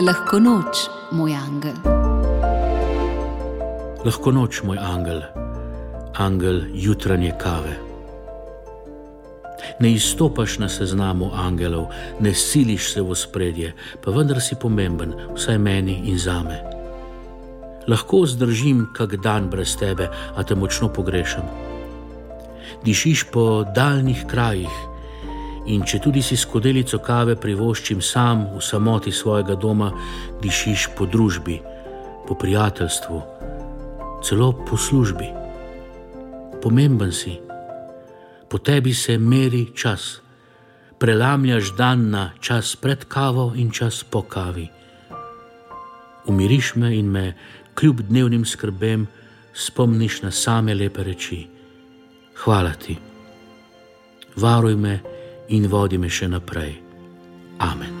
Lahko noč, moj angel. Lahko noč, moj angel, angel jutranje kave. Ne izstopaš na seznamu angelov, ne siliš se v spredje, pa vendar si pomemben, vsaj meni in zame. Lahko zdržim kak dan brez tebe, a te močno pogrešam. Dišiš po daljnih krajih, in če tudi si skodelico kave privoščim sam v samoti svojega doma, dišiš po družbi, po prijateljstvu, celo po službi. Pomemben si, po tebi se meri čas, prelamljaš dan na čas pred kavo in čas po kavi. Umiriš me in me, kljub dnevnim skrbem, spomniš na same lepe reči. Hvala ti. Varuj me in vodi me še naprej. Amen.